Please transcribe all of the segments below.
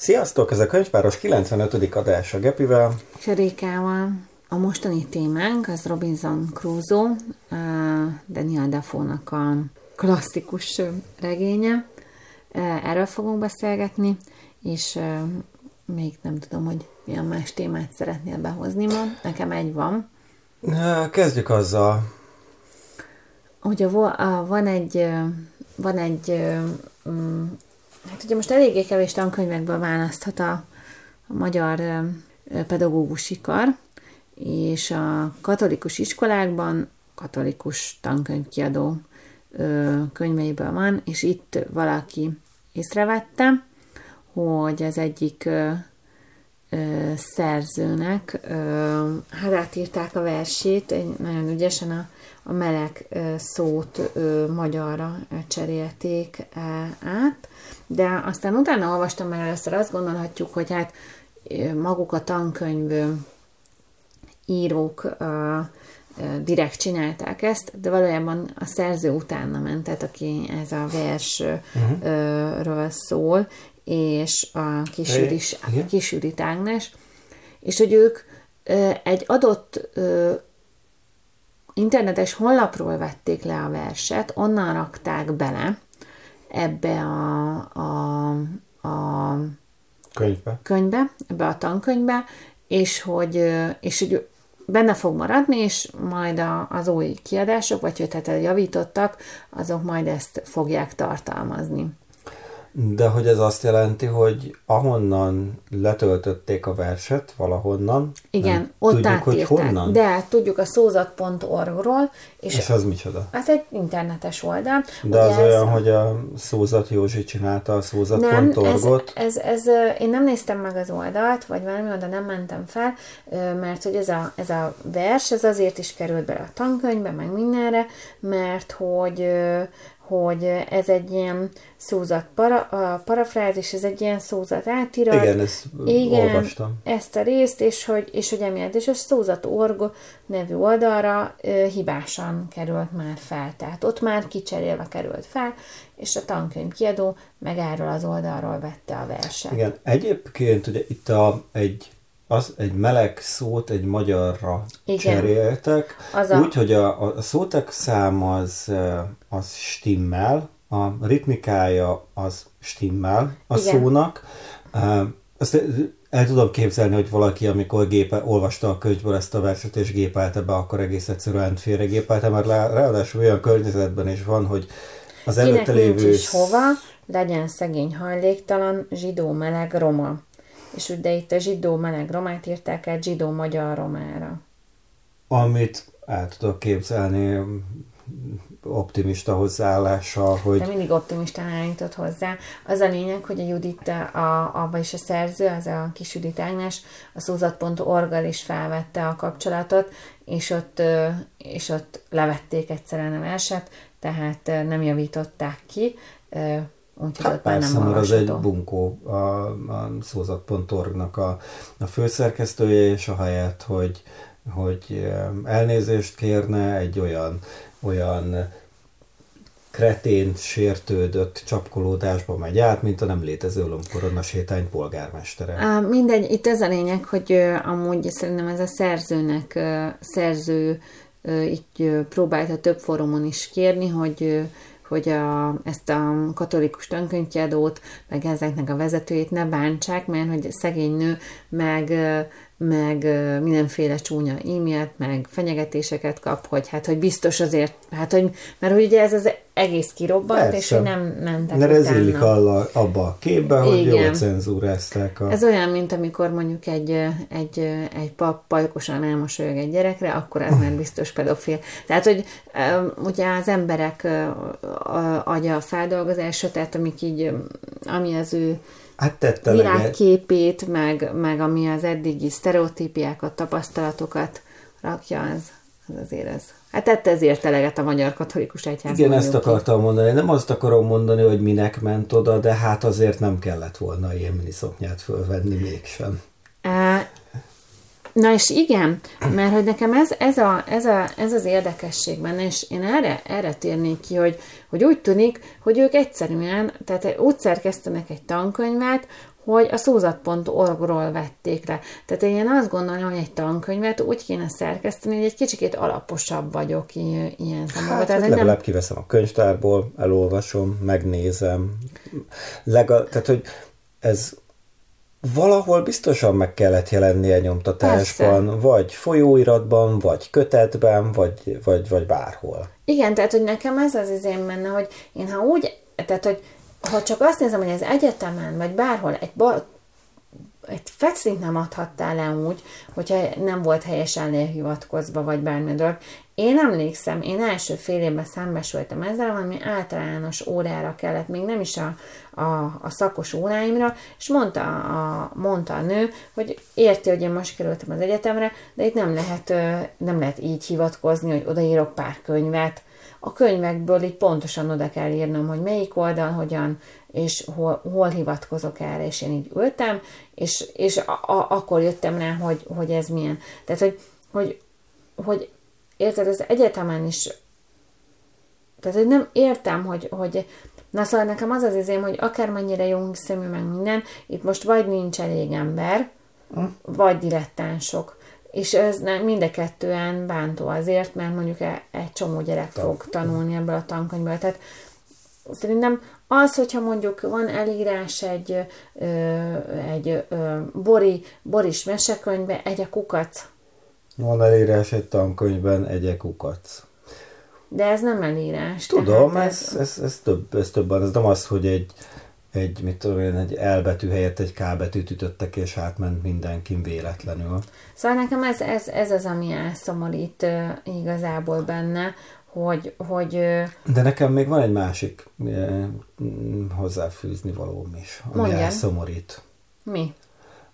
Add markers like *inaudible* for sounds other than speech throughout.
Sziasztok, ez a Könyvpáros 95. adása Gepivel. És a Rékával. A mostani témánk az Robinson Crusoe, Daniel Defoe-nak a klasszikus regénye. Erről fogunk beszélgetni, és még nem tudom, hogy milyen más témát szeretnél behozni ma. Nekem egy van. Kezdjük azzal. Ugye van egy, van egy hát ugye most eléggé kevés tankönyvekből választhat a, a magyar pedagógusi kar, és a katolikus iskolákban katolikus tankönyvkiadó könyveiből van, és itt valaki észrevette, hogy az egyik szerzőnek, ö, hát átírták a versét, nagyon ügyesen a, a meleg szót magyarra cserélték át, de aztán utána olvastam meg először, azt gondolhatjuk, hogy hát maguk a tankönyv írók direkt csinálták ezt, de valójában a szerző utána ment, tehát aki ez a versről uh-huh. szól, és a kisüris, kisürit Ágnes, és hogy ők egy adott internetes honlapról vették le a verset, onnan rakták bele ebbe a, a, a könyvbe. könyvbe, ebbe a tankönyvbe, és hogy, és hogy benne fog maradni, és majd a, az új kiadások, vagy hogy tehát javítottak, azok majd ezt fogják tartalmazni. De hogy ez azt jelenti, hogy ahonnan letöltötték a verset, valahonnan. Igen, ott tudjuk, átírták. Hogy honnan? De tudjuk a szózat.org-ról. És, és az micsoda? Ez egy internetes oldal. De az ez... olyan, hogy a Szózat Józsi csinálta a szózat.org-ot? Ez, ez, ez, én nem néztem meg az oldalt, vagy valami oda nem mentem fel, mert hogy ez a, ez a vers, ez azért is került bele a tankönyvbe, meg mindenre, mert hogy hogy ez egy ilyen szózat para, a parafrázis, ez egy ilyen szózat átirat. Igen, ezt Igen, olvastam. ezt a részt, és hogy, és hogy emiatt, és a szózat org nevű oldalra e, hibásan került már fel. Tehát ott már kicserélve került fel, és a tankönyv kiadó meg erről az oldalról vette a verset. Igen, egyébként ugye itt a, egy az egy meleg szót egy magyarra Igen. cseréltek, az a... úgy, hogy a, a szótek szám az, az stimmel, a ritmikája az stimmel a Igen. szónak. Azt el tudom képzelni, hogy valaki, amikor gépe, olvasta a könyvből ezt a verset, és gépelte be, akkor egész egyszerűen félregépelte, mert ráadásul olyan környezetben is van, hogy az előtte lévő... Nincs is hova, legyen szegény hajléktalan, zsidó, meleg, roma és ugye itt a zsidó meleg romát írták el zsidó magyar romára. Amit el tudok képzelni optimista hozzáállással, hogy... De mindig optimista állított hozzá. Az a lényeg, hogy a Judit, a, a, vagyis a szerző, az a kis Judit Ágnes, a szózat.org-gal is felvette a kapcsolatot, és ott, és ott levették egyszerűen a verset, tehát nem javították ki, Úgyhogy hát persze, nem mert az egy bunkó, a, a szózat.org-nak a, a főszerkesztője, és a helyet, hogy, hogy elnézést kérne, egy olyan, olyan kretént, sértődött csapkolódásba megy át, mint a nem létező lombkorona sétány polgármestere. Mindegy, itt ez a lényeg, hogy amúgy szerintem ez a szerzőnek, szerző így próbálta több fórumon is kérni, hogy hogy a, ezt a katolikus tankönyvkiadót, meg ezeknek a vezetőjét ne bántsák, mert hogy szegény nő, meg, meg mindenféle csúnya e-mailt, meg fenyegetéseket kap, hogy hát, hogy biztos azért, hát, hogy, mert hogy ugye ez az egész kirobbant, Persze. és hogy nem mentek Mert ez illik abba a képbe, hogy Igen. jól cenzúrázták. A... Ez olyan, mint amikor mondjuk egy, egy, egy pap pajkosan elmosolyog egy gyerekre, akkor ez már biztos pedofil. Tehát, hogy ugye az emberek agya a feldolgozása, tehát amik így, ami az ő hát világképét, meg, meg ami az eddigi sztereotípiákat, tapasztalatokat rakja, az, az azért ez. Hát tette ezért eleget a magyar katolikus egyház. Igen, ezt akartam mondani. Nem azt akarom mondani, hogy minek ment oda, de hát azért nem kellett volna ilyen miniszoknyát fölvenni mégsem. Na és igen, mert hogy nekem ez, ez, a, ez, a, ez az érdekesség benne, és én erre, erre térnék ki, hogy, hogy úgy tűnik, hogy ők egyszerűen, tehát úgy szerkesztenek egy tankönyvet, hogy a szózat.org-ról vették le. Tehát én azt gondolom, hogy egy tankönyvet úgy kéne szerkeszteni, hogy egy kicsikét alaposabb vagyok ilyen számomra. Hát, Tehát legalább nem... kiveszem a könyvtárból, elolvasom, megnézem. Legal... Tehát, hogy ez valahol biztosan meg kellett jelennie nyomtatásban, Persze. vagy folyóiratban, vagy kötetben, vagy, vagy, vagy bárhol. Igen, tehát, hogy nekem ez az izém menne, hogy én ha úgy, tehát, hogy ha csak azt nézem, hogy az egyetemen, vagy bárhol egy, ba, egy fecint nem adhattál le úgy, hogyha nem volt helyesen hivatkozva, vagy bármi dolog. Én emlékszem, én első fél évben szembesültem ezzel, valami általános órára kellett, még nem is a, a, a szakos óráimra, és mondta a, mondta a nő, hogy érti, hogy én most kerültem az egyetemre, de itt nem lehet, nem lehet így hivatkozni, hogy odaírok pár könyvet, a könyvekből így pontosan oda kell írnom, hogy melyik oldal, hogyan, és hol, hol hivatkozok erre, és én így ültem, és, és a, a, akkor jöttem rá, hogy, hogy ez milyen. Tehát, hogy, hogy, hogy érted, az egyetemen is, tehát, hogy nem értem, hogy, hogy na szóval nekem az az izém, hogy akármennyire jó szemű meg minden, itt most vagy nincs elég ember, hm. vagy dilettánsok. És ez nem, mind a kettően bántó azért, mert mondjuk e, egy csomó gyerek fog tanulni ebből a tankönyvből. Tehát szerintem az, hogyha mondjuk van elírás egy, ö, egy ö, Bori, Boris mesekönyvbe, egy a kukac. Van elírás egy tankönyvben, egy kukac. De ez nem elírás. Tudom, ez, ez, ez, ez, több, ez több, ez nem az, hogy egy, egy, mit tudom én, egy elbetű helyett egy K betűt ütöttek, és átment mindenkin véletlenül. Szóval nekem ez, ez, ez az, ami elszomorít uh, igazából benne, hogy, hogy... De nekem még van egy másik uh, hozzáfűzni valóm is, ami Mondjam. elszomorít. Mi?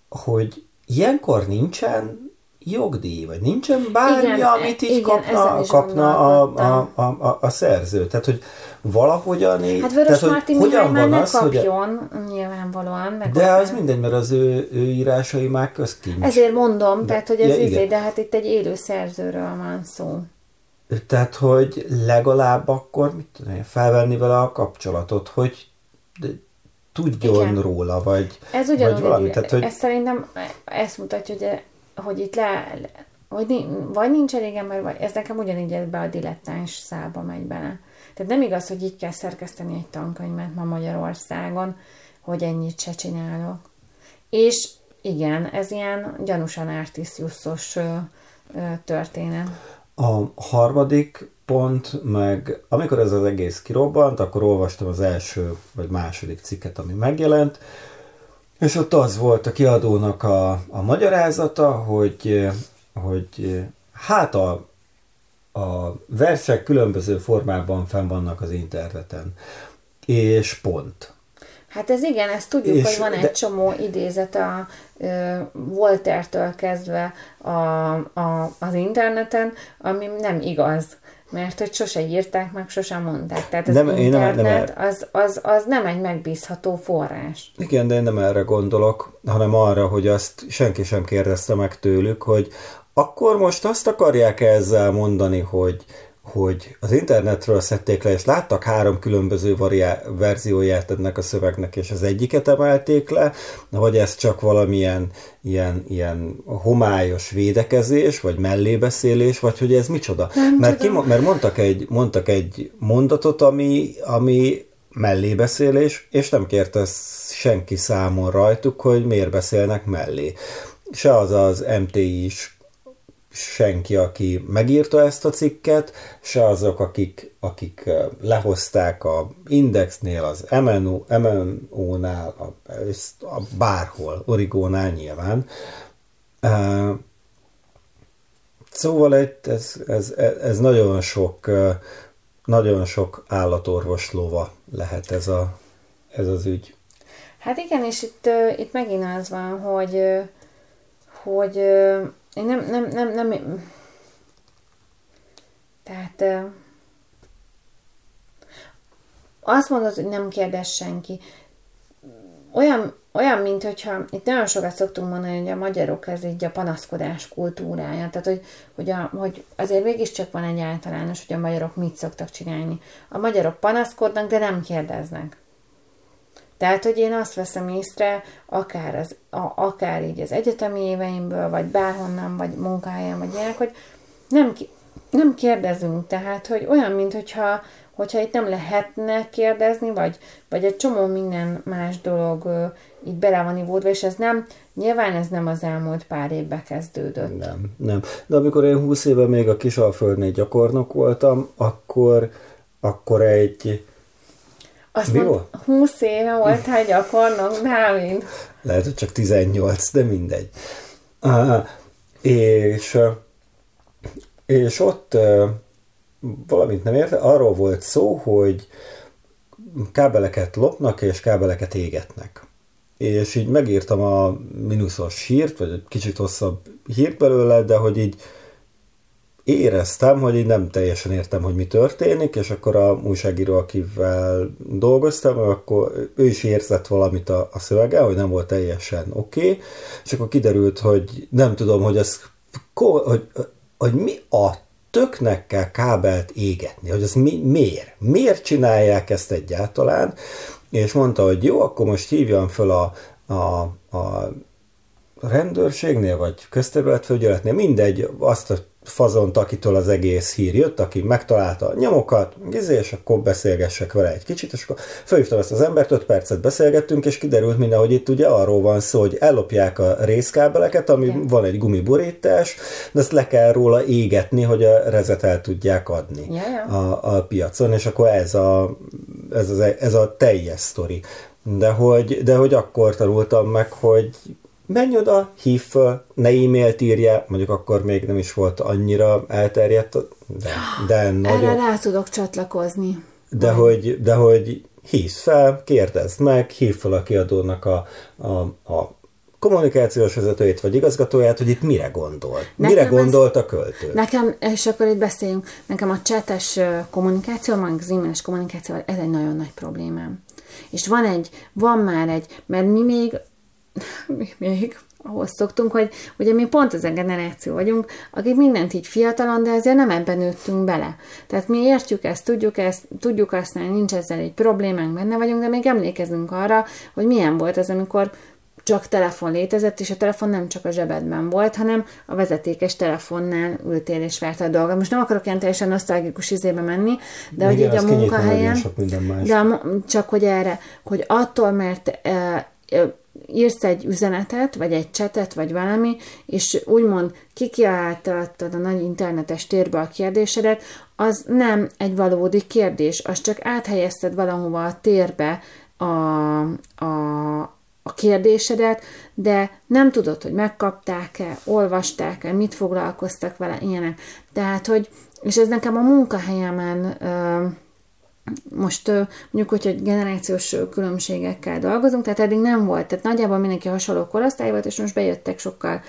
Hogy ilyenkor nincsen jogdíj, vagy nincsen bármi, igen, amit így igen, kapna, kapna a, a, a, a, a szerző. Tehát, hogy valahogyan így... Hát Vörös tehát, Martin hogyan van az, kapjon, hogy... nyilvánvalóan. Meg de az mindegy, mert az ő, ő írásai már közkincs. Ezért mondom, de, tehát, hogy ez ja, izé, de hát itt egy élő szerzőről van szó. Tehát, hogy legalább akkor mit tudom, felvenni vele a kapcsolatot, hogy tudjon Igen. róla, vagy, ez vagy valami. Tehát, hogy... Ez szerintem ezt mutatja, hogy hogy itt le, hogy vagy nincs elég ember, vagy ez nekem ugyanígy be a dilettáns szába megy bele. Tehát nem igaz, hogy így kell szerkeszteni egy tankönyvet ma Magyarországon, hogy ennyit se csinálok. És igen, ez ilyen gyanúsan artisziuszos történet. A harmadik pont, meg amikor ez az egész kirobbant, akkor olvastam az első vagy második cikket, ami megjelent, és ott az volt a kiadónak a, a magyarázata, hogy, hogy hát a, a versek különböző formában fenn vannak az interneten. És pont. Hát ez igen, ezt tudjuk, és hogy van egy de... csomó idézet a uh, Voltertől kezdve a, a, az interneten, ami nem igaz mert hogy sose írták meg, sose mondták. Tehát az nem, internet nem, nem az, az, az nem egy megbízható forrás. Igen, de én nem erre gondolok, hanem arra, hogy azt senki sem kérdezte meg tőlük, hogy akkor most azt akarják ezzel mondani, hogy hogy az internetről szedték le, és láttak három különböző variá- verzióját ennek a szövegnek, és az egyiket emelték le, vagy ez csak valamilyen ilyen, ilyen homályos védekezés, vagy mellébeszélés, vagy hogy ez micsoda. Nem mert, ki, mert mondtak, egy, mondtak egy mondatot, ami, ami mellébeszélés, és nem kérte senki számon rajtuk, hogy miért beszélnek mellé. Se az az MTI is senki, aki megírta ezt a cikket, se azok, akik, akik lehozták a Indexnél, az MNO, MNO-nál, a, a bárhol, Origónál nyilván. Szóval itt ez, ez, ez nagyon sok nagyon sok állatorvos lova lehet ez, a, ez az ügy. Hát igen, és itt, itt megint az van, hogy, hogy én nem, nem, nem, nem, tehát azt mondod, hogy nem kérdez senki. Olyan, olyan, mint hogyha itt nagyon sokat szoktunk mondani, hogy a magyarok ez így a panaszkodás kultúrája. Tehát, hogy, hogy, a, hogy azért mégiscsak van egy általános, hogy a magyarok mit szoktak csinálni. A magyarok panaszkodnak, de nem kérdeznek. Tehát, hogy én azt veszem észre, akár, az, a, akár így az egyetemi éveimből, vagy bárhonnan, vagy munkáján, vagy ilyenek, hogy nem, nem kérdezünk, tehát, hogy olyan, mintha hogyha itt nem lehetne kérdezni, vagy, vagy egy csomó minden más dolog uh, így bele van ivódva, és ez nem, nyilván ez nem az elmúlt pár évbe kezdődött. Nem, nem. De amikor én 20 éve még a Kisalföldnél gyakornok voltam, akkor, akkor egy azt Mi mond, 20 éve voltál *laughs* gyakornok, Dávid. Lehet, hogy csak 18, de mindegy. Uh, és, és ott valamit nem érte, arról volt szó, hogy kábeleket lopnak és kábeleket égetnek. És így megírtam a mínuszos hírt, vagy egy kicsit hosszabb hírt belőle, de hogy így éreztem, hogy így nem teljesen értem, hogy mi történik, és akkor a újságíró, akivel dolgoztam, akkor ő is érzett valamit a, a szöveggel, hogy nem volt teljesen oké, okay, és akkor kiderült, hogy nem tudom, hogy ez hogy, hogy mi a töknek kell kábelt égetni, hogy ez mi, miért? Miért csinálják ezt egyáltalán? És mondta, hogy jó, akkor most hívjam föl a, a, a rendőrségnél, vagy közterületfelügyeletnél, mindegy, azt a fazont, akitől az egész hír jött, aki megtalálta a nyomokat, és akkor beszélgessek vele egy kicsit, és akkor felhívtam ezt az embert, 5 percet beszélgettünk, és kiderült minden, hogy itt ugye arról van szó, hogy ellopják a részkábeleket, ami yeah. van egy gumiborítás, de ezt le kell róla égetni, hogy a rezet el tudják adni. A, a piacon, és akkor ez a, ez, az, ez a teljes sztori. De hogy, de hogy akkor tanultam meg, hogy menj oda, hív föl, ne e-mailt írja, mondjuk akkor még nem is volt annyira elterjedt, de, de nagyon... Erre rá tudok csatlakozni. De hogy, de hogy hívsz fel, kérdezd meg, hív fel a kiadónak a, a, a kommunikációs vezetőjét vagy igazgatóját, hogy itt mire gondolt. Nekem mire gondolt a költő. Nekem, és akkor itt beszéljünk, nekem a csetes kommunikáció, meg az e kommunikáció, ez egy nagyon nagy problémám. És van egy, van már egy, mert mi még *laughs* még ahhoz szoktunk, hogy ugye mi pont az a generáció vagyunk, akik mindent így fiatalon, de azért nem ebben nőttünk bele. Tehát mi értjük ezt, tudjuk ezt, tudjuk használni, nincs ezzel egy problémánk, benne vagyunk, de még emlékezünk arra, hogy milyen volt az, amikor csak telefon létezett, és a telefon nem csak a zsebedben volt, hanem a vezetékes telefonnál ültél és várta a dolga. Most nem akarok ilyen teljesen nosztalgikus izébe menni, de Igen, hogy így a munkahelyen, de a, csak hogy erre, hogy attól, mert e, e, írsz egy üzenetet, vagy egy csetet, vagy valami, és úgymond kikiáltottad a nagy internetes térbe a kérdésedet, az nem egy valódi kérdés, az csak áthelyezted valahova a térbe a, a, a kérdésedet, de nem tudod, hogy megkapták-e, olvasták-e, mit foglalkoztak vele, ilyenek. Tehát, hogy, és ez nekem a munkahelyemen ö, most mondjuk, hogy egy generációs különbségekkel dolgozunk, tehát eddig nem volt, tehát nagyjából mindenki hasonló korosztály volt, és most bejöttek sokkal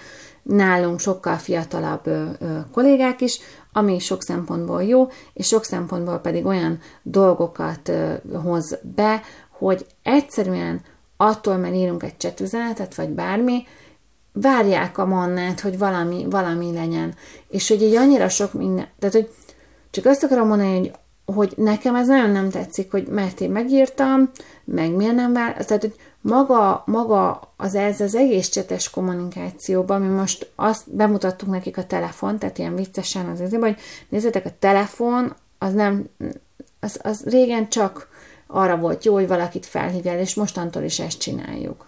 nálunk sokkal fiatalabb ö, kollégák is, ami sok szempontból jó, és sok szempontból pedig olyan dolgokat hoz be, hogy egyszerűen attól, mert írunk egy csetüzenetet, vagy bármi, várják a mannát, hogy valami, valami legyen. És hogy így annyira sok minden, tehát hogy csak azt akarom mondani, hogy hogy nekem ez nagyon nem tetszik, hogy mert én megírtam, meg miért nem vár, tehát, hogy maga, maga az ez az egész csetes kommunikációban, mi most azt bemutattuk nekik a telefon, tehát ilyen viccesen az azért, hogy nézzétek, a telefon az nem, az, az régen csak arra volt jó, hogy valakit felhívjál, és mostantól is ezt csináljuk.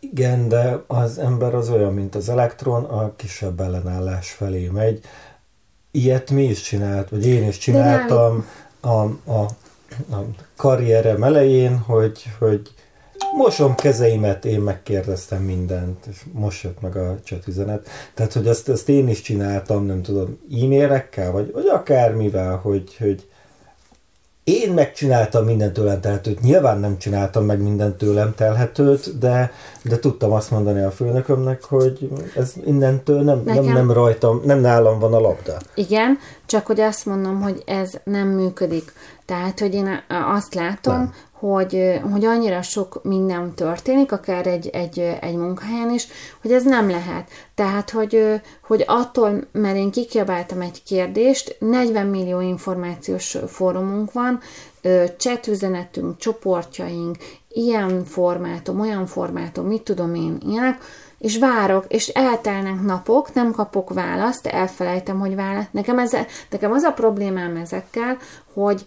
Igen, de az ember az olyan, mint az elektron, a kisebb ellenállás felé megy. Ilyet mi is csinált, vagy én is csináltam, a, a, a karrierem elején, hogy, hogy mosom kezeimet, én megkérdeztem mindent, és most jött meg a chat üzenet. Tehát, hogy azt, azt én is csináltam, nem tudom, e-mairekkel, vagy, vagy akármivel, hogy, hogy én megcsináltam mindent tőlem telhetőt, nyilván nem csináltam meg mindent tőlem telhetőt, de, de tudtam azt mondani a főnökömnek, hogy ez innentől nem, nem, nem rajtam, nem nálam van a labda. Igen, csak hogy azt mondom, hogy ez nem működik. Tehát, hogy én azt látom, nem hogy, hogy annyira sok minden történik, akár egy, egy, egy munkahelyen is, hogy ez nem lehet. Tehát, hogy, hogy attól, mert én kikiabáltam egy kérdést, 40 millió információs fórumunk van, chat üzenetünk, csoportjaink, ilyen formátum, olyan formátum, mit tudom én, ilyenek, és várok, és eltelnek napok, nem kapok választ, elfelejtem, hogy választ. Nekem, ez, nekem az a problémám ezekkel, hogy,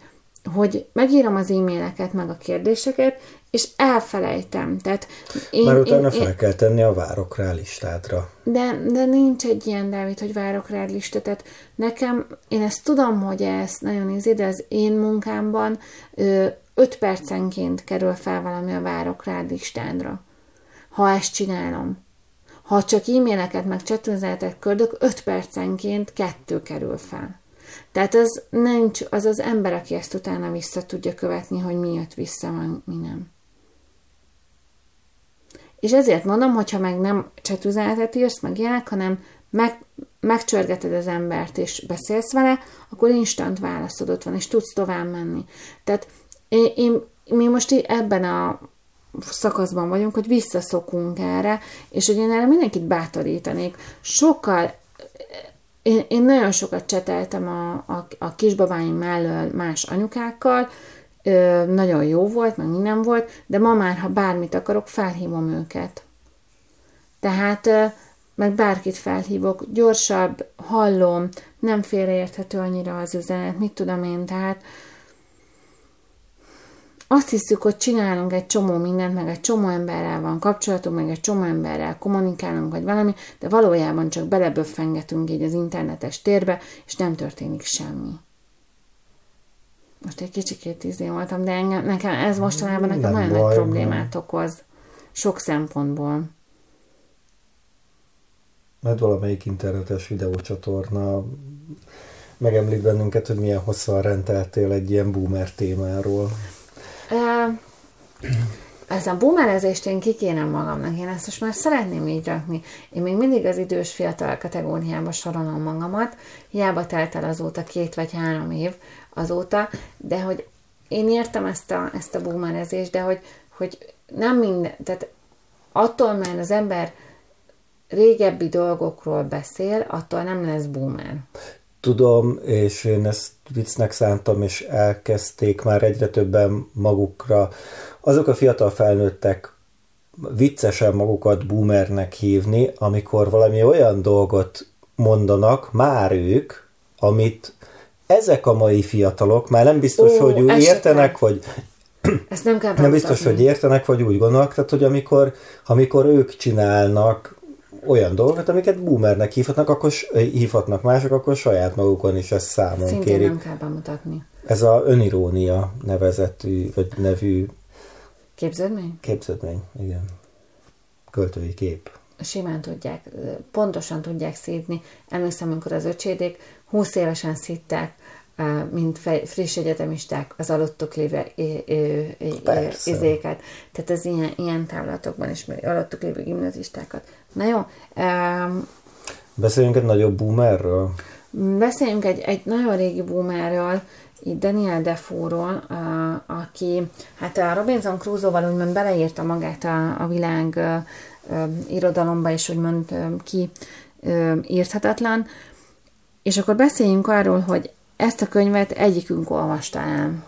hogy megírom az e-maileket, meg a kérdéseket, és elfelejtem. Tehát én, Már utána én, fel én, kell tenni a várok rá listádra. De, de nincs egy ilyen, Dávid, hogy várok rá lista. Tehát nekem, én ezt tudom, hogy ez nagyon ízi, de az én munkámban ö, öt percenként kerül fel valami a várok rá listádra. Ha ezt csinálom. Ha csak e-maileket meg csetőzetek köldök, öt percenként kettő kerül fel. Tehát az, nincs, az az ember, aki ezt utána vissza tudja követni, hogy mi jött vissza, mi nem. És ezért mondom, hogyha meg nem csetüzenetet írsz, meg ilyenek, hanem meg, megcsörgeted az embert, és beszélsz vele, akkor instant válaszod ott van, és tudsz tovább menni. Tehát én, én, mi most ebben a szakaszban vagyunk, hogy visszaszokunk erre, és hogy én erre mindenkit bátorítanék. Sokkal én, én nagyon sokat cseteltem a, a, a kisbabáim mellől más anyukákkal, ö, nagyon jó volt, meg minden volt, de ma már, ha bármit akarok, felhívom őket. Tehát ö, meg bárkit felhívok, gyorsabb, hallom, nem félreérthető annyira az üzenet, mit tudom én, tehát azt hiszük, hogy csinálunk egy csomó mindent, meg egy csomó emberrel van kapcsolatunk, meg egy csomó emberrel kommunikálunk, vagy valami, de valójában csak beleböffengetünk így az internetes térbe, és nem történik semmi. Most egy kicsikét izé voltam, de engem, nekem ez mostanában nekem nagyon nagy problémát okoz. Sok szempontból. Mert valamelyik internetes videócsatorna megemlít bennünket, hogy milyen hosszan rendeltél egy ilyen boomer témáról. Ez a boomerezést én kikénem magamnak, én ezt most már szeretném így rakni. Én még mindig az idős fiatal kategóriába sorolom magamat, hiába telt el azóta két vagy három év azóta, de hogy én értem ezt a, ezt a boomerezést, de hogy, hogy nem minden, tehát attól, mert az ember régebbi dolgokról beszél, attól nem lesz boomer. Tudom, és én ezt viccnek szántam, és elkezdték már egyre többen magukra. Azok a fiatal felnőttek viccesen magukat boomernek hívni, amikor valami olyan dolgot mondanak, már ők, amit ezek a mai fiatalok már nem biztos, Ó, hogy úgy értenek, vagy ezt nem kell Nem biztos, hogy értenek, vagy úgy gondolnak, tehát hogy amikor, amikor ők csinálnak olyan dolgokat, amiket boomernek hívhatnak, akkor hívhatnak mások, akkor saját magukon is ezt számon Szintén kérik. nem kell bemutatni. Ez a önirónia nevezetű, vagy nevű képződmény? Képződmény, igen. Költői kép. Simán tudják, pontosan tudják szídni. Emlékszem, amikor az öcsédék 20 évesen szitták mint friss egyetemisták az alottuk lévő izéket. Tehát az ilyen, ilyen távlatokban is alottuk lévő gimnazistákat. Na jó. Um, Beszéljünk egy nagyobb boomerről? Beszéljünk egy, egy nagyon régi boomerről, itt Daniel Defoe-ról, uh, aki hát a Robinson Crusoe-val úgymond beleírta magát a, a világ uh, uh, irodalomba, és úgymond uh, ki uh, írthatatlan. És akkor beszéljünk arról, hogy ezt a könyvet egyikünk olvasta el.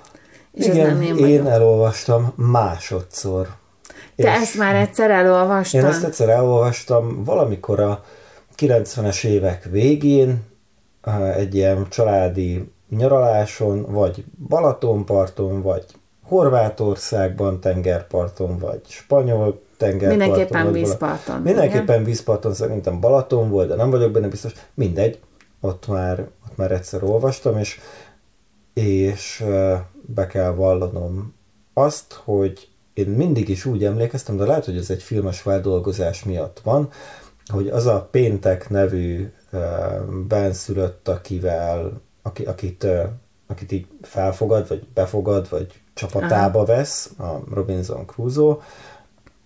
És Igen, ez nem én, én elolvastam másodszor. Te ezt már egyszer elolvastam? Én ezt egyszer elolvastam valamikor a 90-es évek végén, egy ilyen családi nyaraláson, vagy Balatonparton, vagy Horvátországban tengerparton, vagy spanyol tengerparton. Mindenképpen vízparton. Mindenképpen igen? vízparton, szerintem Balaton volt, de nem vagyok benne biztos. Mindegy, ott már már egyszer olvastam, és, és be kell vallanom azt, hogy én mindig is úgy emlékeztem, de lehet, hogy ez egy filmes feldolgozás miatt van, hogy az a Péntek nevű benszülött, akivel, aki, akit, akit így felfogad, vagy befogad, vagy csapatába Aha. vesz, a Robinson Crusoe,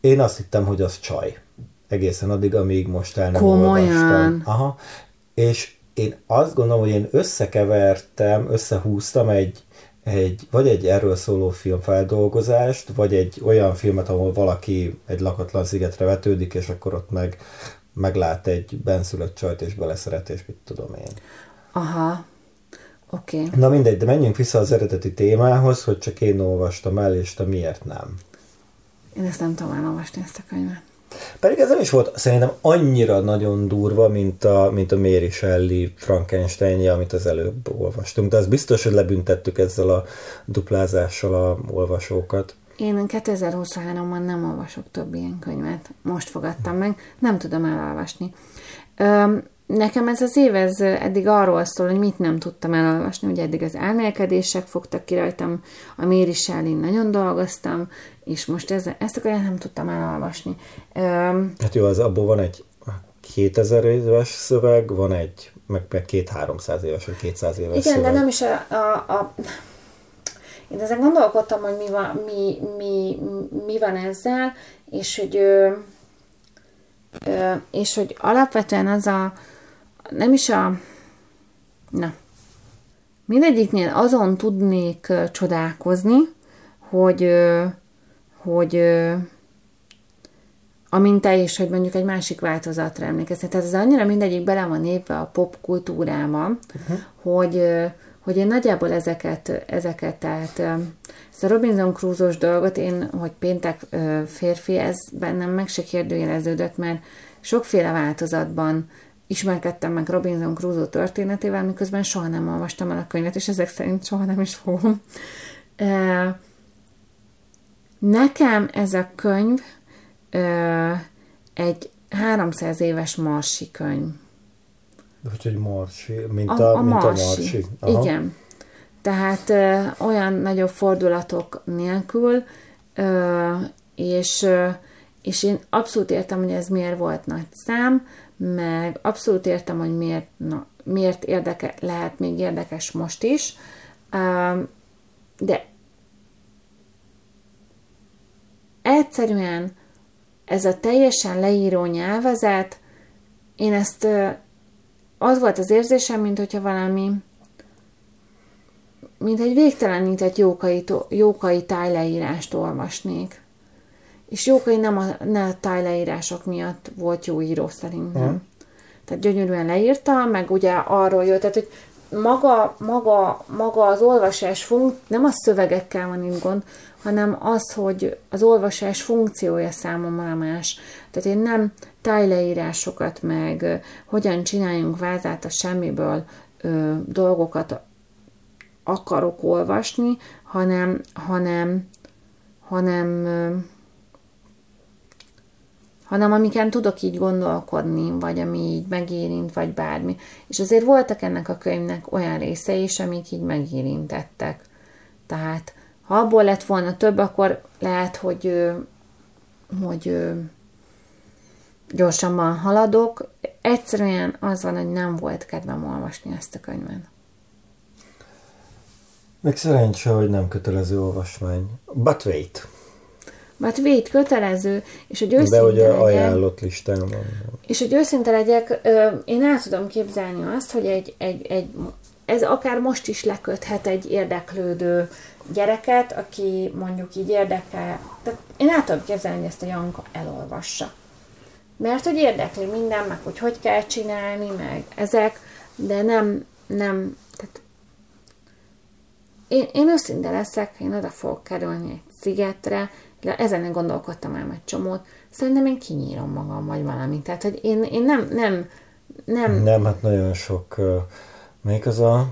én azt hittem, hogy az csaj. Egészen addig, amíg most el nem Komolyan. olvastam. Aha. És én azt gondolom, hogy én összekevertem, összehúztam egy, egy, vagy egy erről szóló filmfeldolgozást, vagy egy olyan filmet, ahol valaki egy lakatlan szigetre vetődik, és akkor ott meg meglát egy benszülött csajt, és beleszeret, és mit tudom én. Aha, oké. Okay. Na mindegy, de menjünk vissza az eredeti témához, hogy csak én olvastam el, és te miért nem. én ezt nem tudom elolvasni, ezt a könyvet. Pedig ez nem is volt szerintem annyira nagyon durva, mint a, mint a Mary Shelley frankenstein amit az előbb olvastunk. De az biztos, hogy lebüntettük ezzel a duplázással a olvasókat. Én 2023-ban nem olvasok több ilyen könyvet. Most fogadtam meg, nem tudom elolvasni. Nekem ez az év ez eddig arról szól, hogy mit nem tudtam elolvasni. Ugye eddig az elmélkedések fogtak ki rajtam, a Méri Shelley nagyon dolgoztam, és most ez, ezt a könyvet nem tudtam elolvasni. Öm, hát jó, az abból van egy 2000 éves szöveg, van egy, meg, meg két-háromszáz éves, vagy 200 éves Igen, szöveg. de nem is a, a, a én ezen gondolkodtam, hogy mi van, mi, mi, mi van ezzel, és hogy, ö, ö, és hogy alapvetően az a, nem is a, na, mindegyiknél azon tudnék csodálkozni, hogy, hogy amint te is, hogy mondjuk egy másik változatra emlékeztet. Tehát ez annyira mindegyik bele van épve a pop kultúrába, uh-huh. hogy, hogy én nagyjából ezeket, ezeket tehát ezt a Robinson Crusoe-os dolgot én, hogy péntek férfi, ez bennem meg se kérdőjeleződött, mert sokféle változatban ismerkedtem meg Robinson Crusoe történetével, miközben soha nem olvastam el a könyvet, és ezek szerint soha nem is fogom. Nekem ez a könyv egy 300 éves marsi könyv. Úgyhogy marsi, mint a, a, a, mint marsi. a marsi. Aha. Igen. Tehát ö, olyan nagyobb fordulatok nélkül, ö, és, ö, és én abszolút értem, hogy ez miért volt nagy szám, meg abszolút értem, hogy miért, na, miért érdeke, lehet még érdekes most is, de egyszerűen ez a teljesen leíró nyelvezet, én ezt az volt az érzésem, mint hogyha valami, mint egy végtelenített jókai, jókai tájleírást olvasnék. És Jókai nem a, ne a tájleírások miatt volt jó író szerintem. Uh-huh. Tehát gyönyörűen leírta, meg ugye arról jött, tehát hogy maga, maga, maga az olvasás funk, nem a szövegekkel van itt gond, hanem az, hogy az olvasás funkciója számomra más. Tehát én nem tájleírásokat, meg hogyan csináljunk vázát a semmiből ö, dolgokat akarok olvasni, hanem, hanem, hanem, hanem amiken tudok így gondolkodni, vagy ami így megérint, vagy bármi. És azért voltak ennek a könyvnek olyan részei is, amik így megérintettek. Tehát ha abból lett volna több, akkor lehet, hogy, hogy gyorsabban haladok. Egyszerűen az van, hogy nem volt kedvem olvasni ezt a könyvet. Meg szerencsé, hogy nem kötelező olvasmány. But wait. But wait, kötelező, és hogy őszinte De hogy legyek, ajánlott listán van. És hogy őszinte legyek, én el tudom képzelni azt, hogy egy, egy, egy, ez akár most is leköthet egy érdeklődő gyereket, aki mondjuk így érdekel. Tehát én el tudom képzelni, hogy ezt a Janka elolvassa. Mert hogy érdekli minden, meg hogy hogy kell csinálni, meg ezek, de nem, nem, tehát én, én őszinte leszek, én oda fogok kerülni egy szigetre, ezen gondolkodtam el egy csomót, szerintem én kinyírom magam, vagy valami. Tehát, hogy én, én nem, nem, nem... Nem, hát nagyon sok, uh, még az a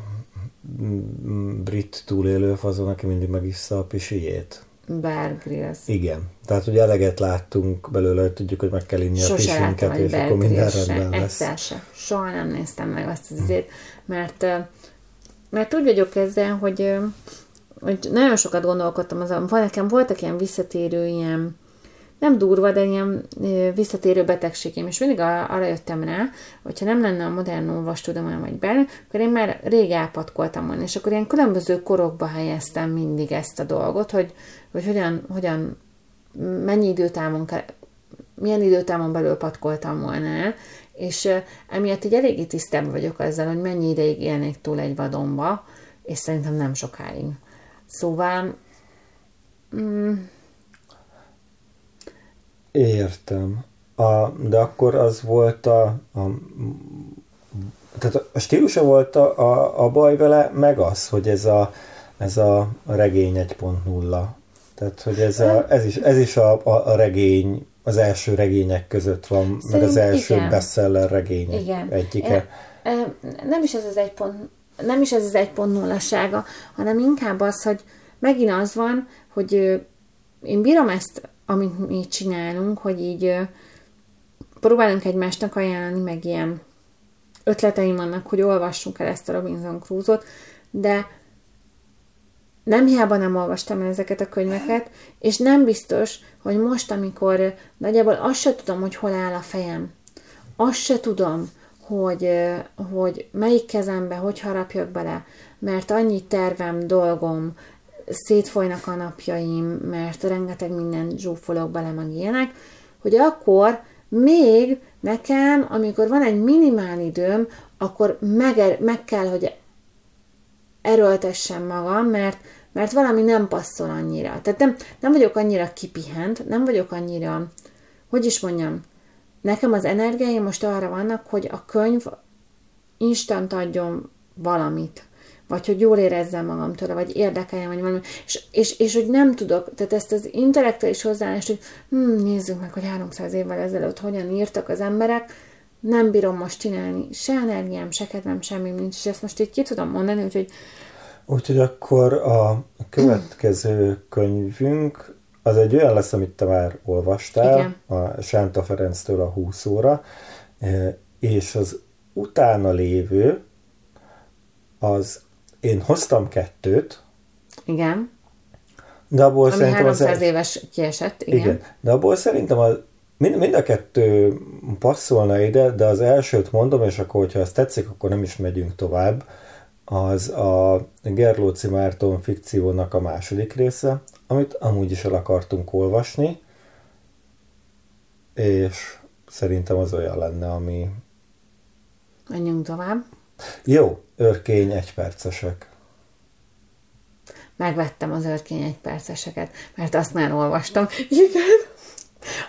brit túlélő fazon, aki mindig megissza a pisijét. Bear Grylls. Igen. Tehát ugye eleget láttunk belőle, hogy tudjuk, hogy meg kell inni Sose a pisinket, és akkor minden rendben lesz. Egyszer se. Soha nem néztem meg azt az azért, mert, mert úgy vagyok ezzel, hogy, hogy nagyon sokat gondolkodtam azon. Nekem voltak ilyen visszatérő ilyen nem durva, de ilyen visszatérő betegségem, és mindig arra jöttem rá, hogyha nem lenne a modern olvastudomány vagy bármi, akkor én már rég elpatkoltam volna, és akkor ilyen különböző korokba helyeztem mindig ezt a dolgot, hogy, hogy hogyan, hogyan mennyi időtávon kell, milyen időtávon belül patkoltam volna el, és emiatt így eléggé tisztában vagyok azzal, hogy mennyi ideig élnék túl egy vadonba, és szerintem nem sokáig. Szóval mm, Értem. A, de akkor az volt a, a tehát a stílusa volt a, a, a baj vele, meg az, hogy ez a, ez a regény 1.0 Tehát, hogy ez, a, ez is, ez is a, a, a regény, az első regények között van, Szerint, meg az első igen. bestseller regény igen. egyike. Nem is ez az egy pont, nem is ez az egy pont nullassága, hanem inkább az, hogy megint az van, hogy én bírom ezt, amit mi csinálunk, hogy így próbálunk egymásnak ajánlani, meg ilyen ötleteim vannak, hogy olvassunk el ezt a Robinson Crusoe-ot, de nem hiába nem olvastam el ezeket a könyveket, és nem biztos, hogy most, amikor nagyjából azt se tudom, hogy hol áll a fejem, azt se tudom, hogy, hogy melyik kezembe, hogy harapjak bele, mert annyi tervem, dolgom, szétfolynak a napjaim, mert rengeteg minden zsúfolok bele, meg ilyenek, hogy akkor még nekem, amikor van egy minimál időm, akkor meg, meg kell, hogy erőltessem magam, mert, mert valami nem passzol annyira. Tehát nem, nem vagyok annyira kipihent, nem vagyok annyira, hogy is mondjam, nekem az energiáim most arra vannak, hogy a könyv instant adjon valamit vagy hogy jól érezzem magam tőle, vagy érdekeljem, vagy valami, és, és, és hogy nem tudok, tehát ezt az intellektuális hozzáállást, hogy hm, nézzük meg, hogy 300 évvel ezelőtt hogyan írtak az emberek, nem bírom most csinálni, se energiám, se kedvem, semmi nincs, és ezt most így ki tudom mondani, úgyhogy Úgyhogy akkor a következő könyvünk az egy olyan lesz, amit te már olvastál, Igen. a Sánta Ferenctől a 20 óra, e, és az utána lévő az én hoztam kettőt. Igen. De abból Ami szerintem 300 az éves kiesett, igen. igen. De abból szerintem a, mind, mind a kettő passzolna ide, de az elsőt mondom, és akkor, hogyha ezt tetszik, akkor nem is megyünk tovább. Az a Gerlóci Márton fikciónak a második része, amit amúgy is el akartunk olvasni, és szerintem az olyan lenne, ami... Menjünk tovább. Jó, örkény egypercesek. Megvettem az örkény egyperceseket, mert azt már olvastam. Igen.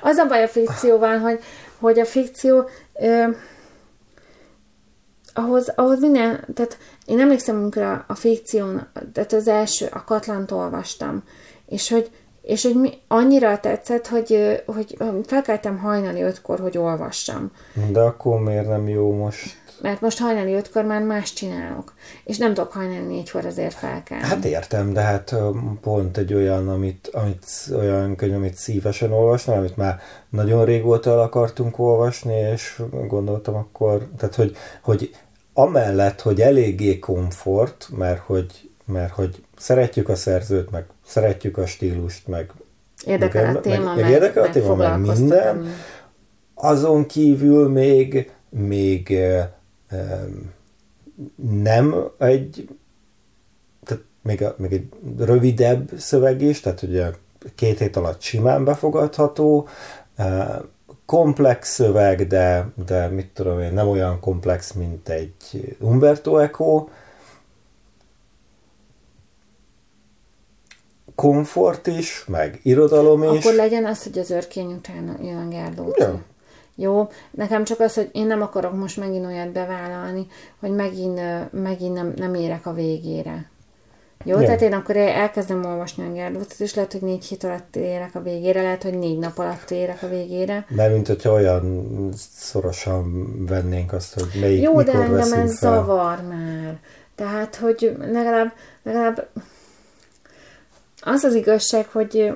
Az a baj a fikcióval, hogy, hogy a fikció ö, ahhoz, ahhoz minden, tehát én emlékszem, amikor a, a fikción, tehát az első, a Katlant olvastam, és hogy, és hogy mi, annyira tetszett, hogy, hogy felkeltem hajnali ötkor, hogy olvassam. De akkor miért nem jó most? mert most hajnali ötkor már más csinálok, és nem tudok hajnali négykor azért felkelni. Hát értem, de hát pont egy olyan, amit, amit, olyan könyv, amit szívesen olvasnál, amit már nagyon régóta el akartunk olvasni, és gondoltam akkor, tehát hogy, hogy amellett, hogy eléggé komfort, mert hogy, mert hogy szeretjük a szerzőt, meg szeretjük a stílust, meg érdekel a téma, meg, meg, érdekel a téma, meg minden, azon kívül még még nem egy, tehát még, a, még egy rövidebb szöveg is, tehát ugye két hét alatt simán befogadható, komplex szöveg, de, de mit tudom én, nem olyan komplex, mint egy Umberto Eco, komfort is, meg irodalom is. Akkor legyen az, hogy az örkény után jön a Gerlóci. Ja. Jó, nekem csak az, hogy én nem akarok most megint olyat bevállalni, hogy megint, megint nem, nem érek a végére. Jó, ja. tehát én akkor elkezdem olvasni a Gerdótot, és lehet, hogy négy hét alatt érek a végére, lehet, hogy négy nap alatt érek a végére. Mert mint hogyha olyan szorosan vennénk azt, hogy melyik, Jó, mikor de engem ez fel. zavar már. Tehát, hogy legalább, legalább az az igazság, hogy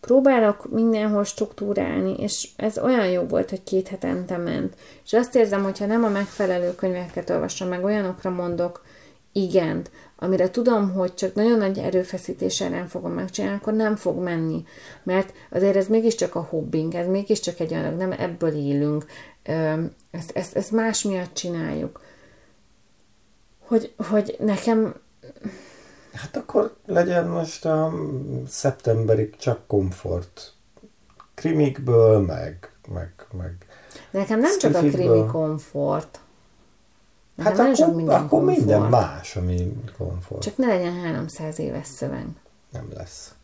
próbálok mindenhol struktúrálni, és ez olyan jó volt, hogy két hetente ment. És azt érzem, hogyha nem a megfelelő könyveket olvasom, meg olyanokra mondok igent, amire tudom, hogy csak nagyon nagy erőfeszítéssel nem fogom megcsinálni, akkor nem fog menni. Mert azért ez mégiscsak a hobbink, ez mégiscsak egy olyan, nem ebből élünk, ezt, ezt, ezt más miatt csináljuk. Hogy, hogy nekem Hát akkor legyen most a szeptemberig csak komfort. Krimikből, meg, meg, meg nekem nem csak a krimi komfort. Nekem hát akkor, minden akkor komfort. minden más, ami komfort. Csak ne legyen 300 éves szöveg. Nem lesz.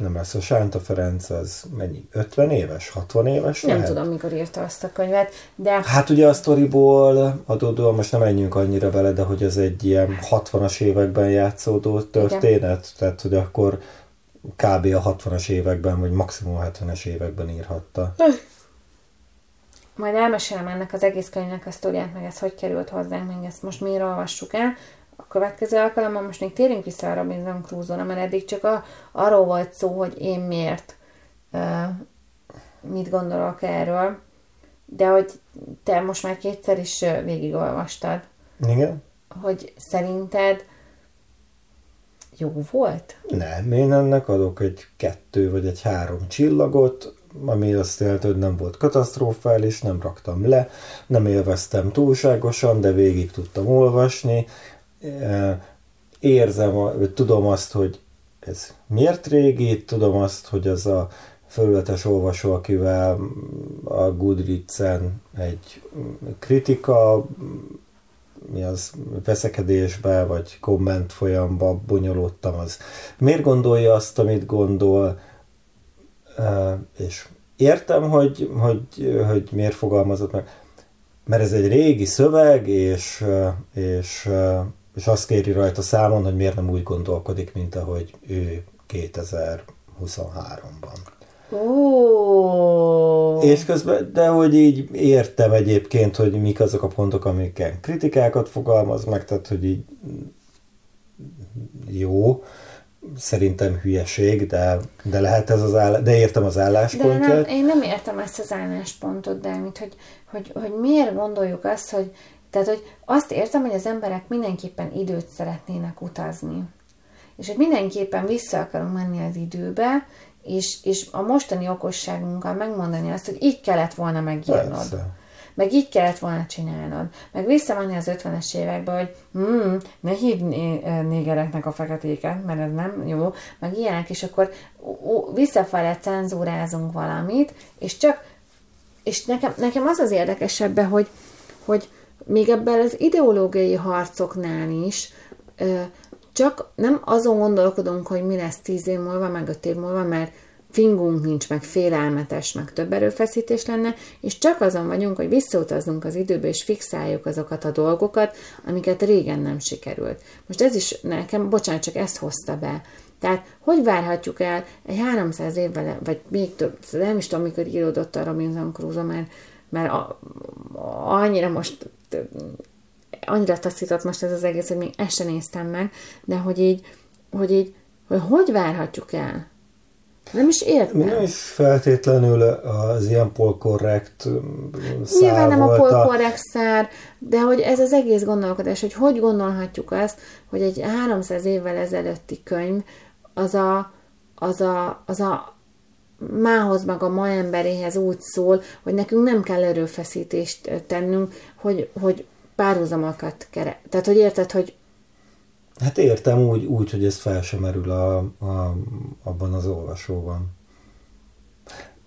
Nem lesz. A Sánta Ferenc az mennyi? 50 éves? 60 éves? Nem lehet? tudom, mikor írta azt a könyvet, de... Hát ugye a sztoriból adódóan most nem menjünk annyira vele, de hogy ez egy ilyen 60-as években játszódó történet, Igen. tehát hogy akkor kb. a 60-as években, vagy maximum a 70-es években írhatta. Majd elmesélem ennek az egész könyvnek a sztoriát, meg ez hogy került hozzánk, meg ezt most miért olvassuk el. A következő alkalommal most még térünk vissza a Robinson Crusoe-ra, mert eddig csak a, arról volt szó, hogy én miért uh, mit gondolok erről, de hogy te most már kétszer is végigolvastad. Igen. Hogy szerinted jó volt? Nem, én ennek adok egy kettő vagy egy három csillagot, ami azt jelenti, hogy nem volt katasztrofális, nem raktam le, nem élveztem túlságosan, de végig tudtam olvasni. Érzem, tudom azt, hogy ez miért régi, tudom azt, hogy az a felületes olvasó, akivel a Goodreads-en egy kritika mi az veszekedésbe, vagy komment folyamba bonyolódtam, az miért gondolja azt, amit gondol, és értem, hogy, hogy, hogy miért fogalmazott meg, mert ez egy régi szöveg, és, és, és azt kéri rajta számon, hogy miért nem úgy gondolkodik, mint ahogy ő 2023-ban. Oh. És közben, de hogy így értem egyébként, hogy mik azok a pontok, amiken kritikákat fogalmaz meg, tehát hogy így jó, szerintem hülyeség, de, de lehet ez az áll, de értem az álláspontját. De nem, én nem értem ezt az álláspontot, de mit, hogy, hogy, hogy miért gondoljuk azt, hogy tehát, hogy azt értem, hogy az emberek mindenképpen időt szeretnének utazni. És hogy mindenképpen vissza akarunk menni az időbe, és, és a mostani okosságunkkal megmondani azt, hogy így kellett volna megírnod. Persze. Meg így kellett volna csinálnod. Meg visszamenni az 50-es évekbe, hogy hmm, ne hívd négereknek a feketéket, mert ez nem jó, meg ilyenek, és akkor visszafele cenzúrázunk valamit, és csak, és nekem, nekem az az érdekesebb, hogy, hogy még ebben az ideológiai harcoknál is csak nem azon gondolkodunk, hogy mi lesz tíz év múlva, meg öt év múlva, mert fingunk nincs, meg félelmetes, meg több erőfeszítés lenne, és csak azon vagyunk, hogy visszautazzunk az időbe, és fixáljuk azokat a dolgokat, amiket régen nem sikerült. Most ez is nekem, bocsánat, csak ezt hozta be. Tehát hogy várhatjuk el egy 300 évvel, vagy még több, nem is tudom, mikor íródott a Robinson Crusoe, mert, mert a, annyira most annyira taszított most ez az egész, hogy még ezt sem néztem meg, de hogy így, hogy így, hogy hogy várhatjuk el? Nem is értem. Nem is feltétlenül az ilyen polkorrekt szár Nyilván nem a polkorrekt szár, de hogy ez az egész gondolkodás, hogy hogy gondolhatjuk azt, hogy egy 300 évvel ezelőtti könyv az a, az a, az a mához meg a ma emberéhez úgy szól, hogy nekünk nem kell erőfeszítést tennünk, hogy, hogy párhuzamokat kere. Tehát, hogy érted, hogy Hát értem úgy, úgy hogy ez fel sem merül a, a, abban az olvasóban.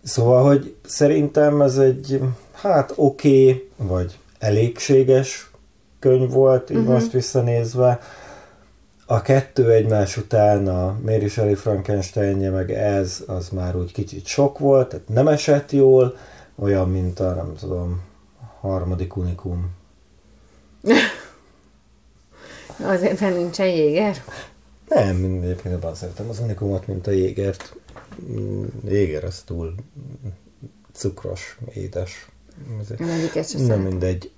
Szóval, hogy szerintem ez egy, hát oké, okay, vagy elégséges könyv volt, így uh-huh. most visszanézve. A kettő egymás után, a Mary Shelley Frankensteinje, meg ez, az már úgy kicsit sok volt, tehát nem esett jól, olyan, mint a, nem tudom, harmadik unikum *laughs* Azért, mert nincsen jéger? Nem, egyébként abban szeretem az unikumot, mint a jégert. Mm, jéger az túl cukros, édes. Nem mindegy.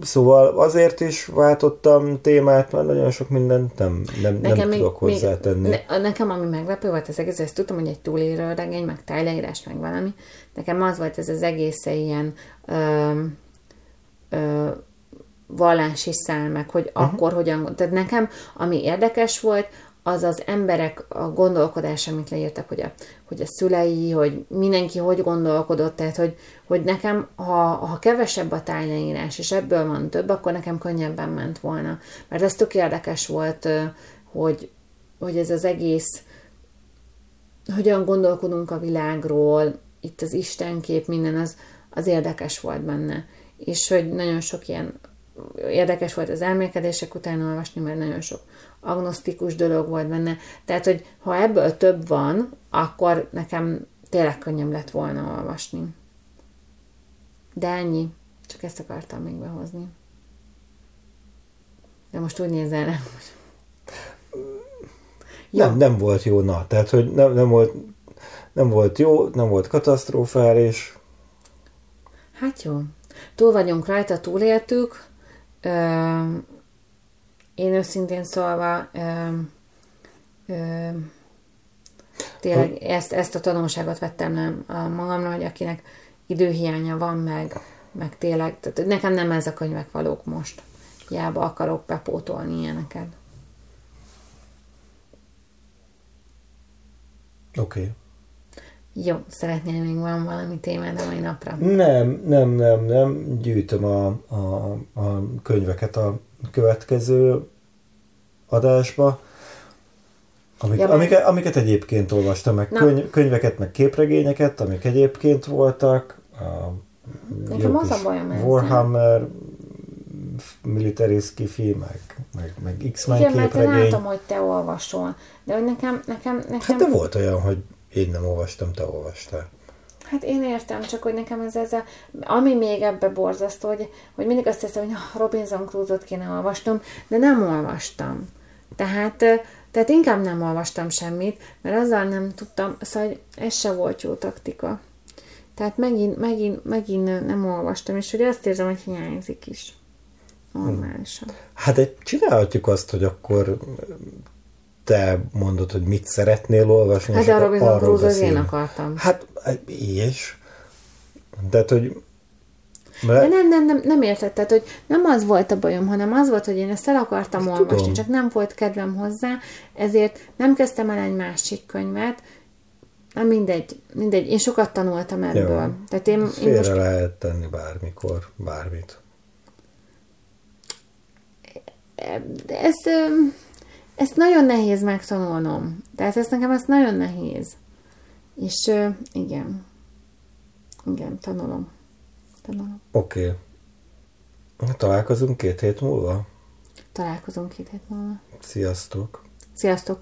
Szóval azért is váltottam témát, mert nagyon sok mindent nem, nem, nekem nem még, tudok hozzátenni. Még, ne, nekem ami meglepő volt az egész, ezt tudtam, hogy egy túlélő regény, meg tájleírás, meg valami. Nekem az volt ez az egész ilyen ö, ö, vallási szelmek, hogy uh-huh. akkor hogyan... Tehát nekem, ami érdekes volt, az az emberek a gondolkodása, amit leírtak, hogy a, hogy a szülei, hogy mindenki hogy gondolkodott, tehát hogy, hogy nekem, ha, ha kevesebb a tájleírás, és ebből van több, akkor nekem könnyebben ment volna. Mert ez tök érdekes volt, hogy, hogy ez az egész, hogyan gondolkodunk a világról, itt az Istenkép, minden, az, az érdekes volt benne. És hogy nagyon sok ilyen érdekes volt az elmélkedések után olvasni, mert nagyon sok agnosztikus dolog volt benne. Tehát, hogy ha ebből több van, akkor nekem tényleg könnyebb lett volna olvasni. De ennyi. Csak ezt akartam még behozni. De most úgy nézel rám, hogy... Nem, nem volt jó, na. Tehát, hogy nem, nem, volt, nem volt jó, nem volt katasztrofális. Hát jó. Túl vagyunk rajta, túléltük. Ö, én őszintén szólva ö, ö, tényleg ezt, ezt a tanulságot vettem nem a magamra, hogy akinek időhiánya van, meg, meg tényleg, tehát nekem nem ez a könyvek valók most. Hiába akarok bepótolni ilyeneket. Oké. Okay. Jó, szeretnél még van valami témád a mai napra? Nem, nem, nem, nem. Gyűjtöm a, a, a könyveket a következő adásba. Amik, ja, amiket, amiket egyébként olvastam, meg könyv, könyveket, meg képregényeket, amik egyébként voltak. A Nekem az a bajom Warhammer, military skifi, meg, meg, X-Men Igen, képregény. mert látom, hogy te olvasol. De hogy nekem, nekem, nekem... Hát de volt olyan, hogy én nem olvastam, te olvastál. Hát én értem, csak hogy nekem ez, ez a, ami még ebbe borzasztó, hogy, hogy mindig azt hiszem, hogy Robinson Crusoe-t kéne olvasnom, de nem olvastam. Tehát, tehát inkább nem olvastam semmit, mert azzal nem tudtam, szóval ez se volt jó taktika. Tehát megint, megint, megint nem olvastam, és hogy azt érzem, hogy hiányzik is. Normálisan. Hát egy csinálhatjuk azt, hogy akkor te mondod, hogy mit szeretnél olvasni. Hát de a Robinson Crusoe én akartam. Hát, és? Tehát, hogy mert... De nem, nem, nem, nem érted, tehát, hogy nem az volt a bajom, hanem az volt, hogy én ezt el akartam ezt olvasni, tudom. csak nem volt kedvem hozzá, ezért nem kezdtem el egy másik könyvet, Na mindegy, mindegy, én sokat tanultam ebből. Jó. Tehát én, én most... lehet tenni bármikor, bármit. De ez, ezt nagyon nehéz megtanulnom. Tehát ezt nekem ezt nagyon nehéz. És igen. Igen, tanulom. Tanulom. Oké. Okay. Találkozunk két hét múlva? Találkozunk két hét múlva. Sziasztok. Sziasztok.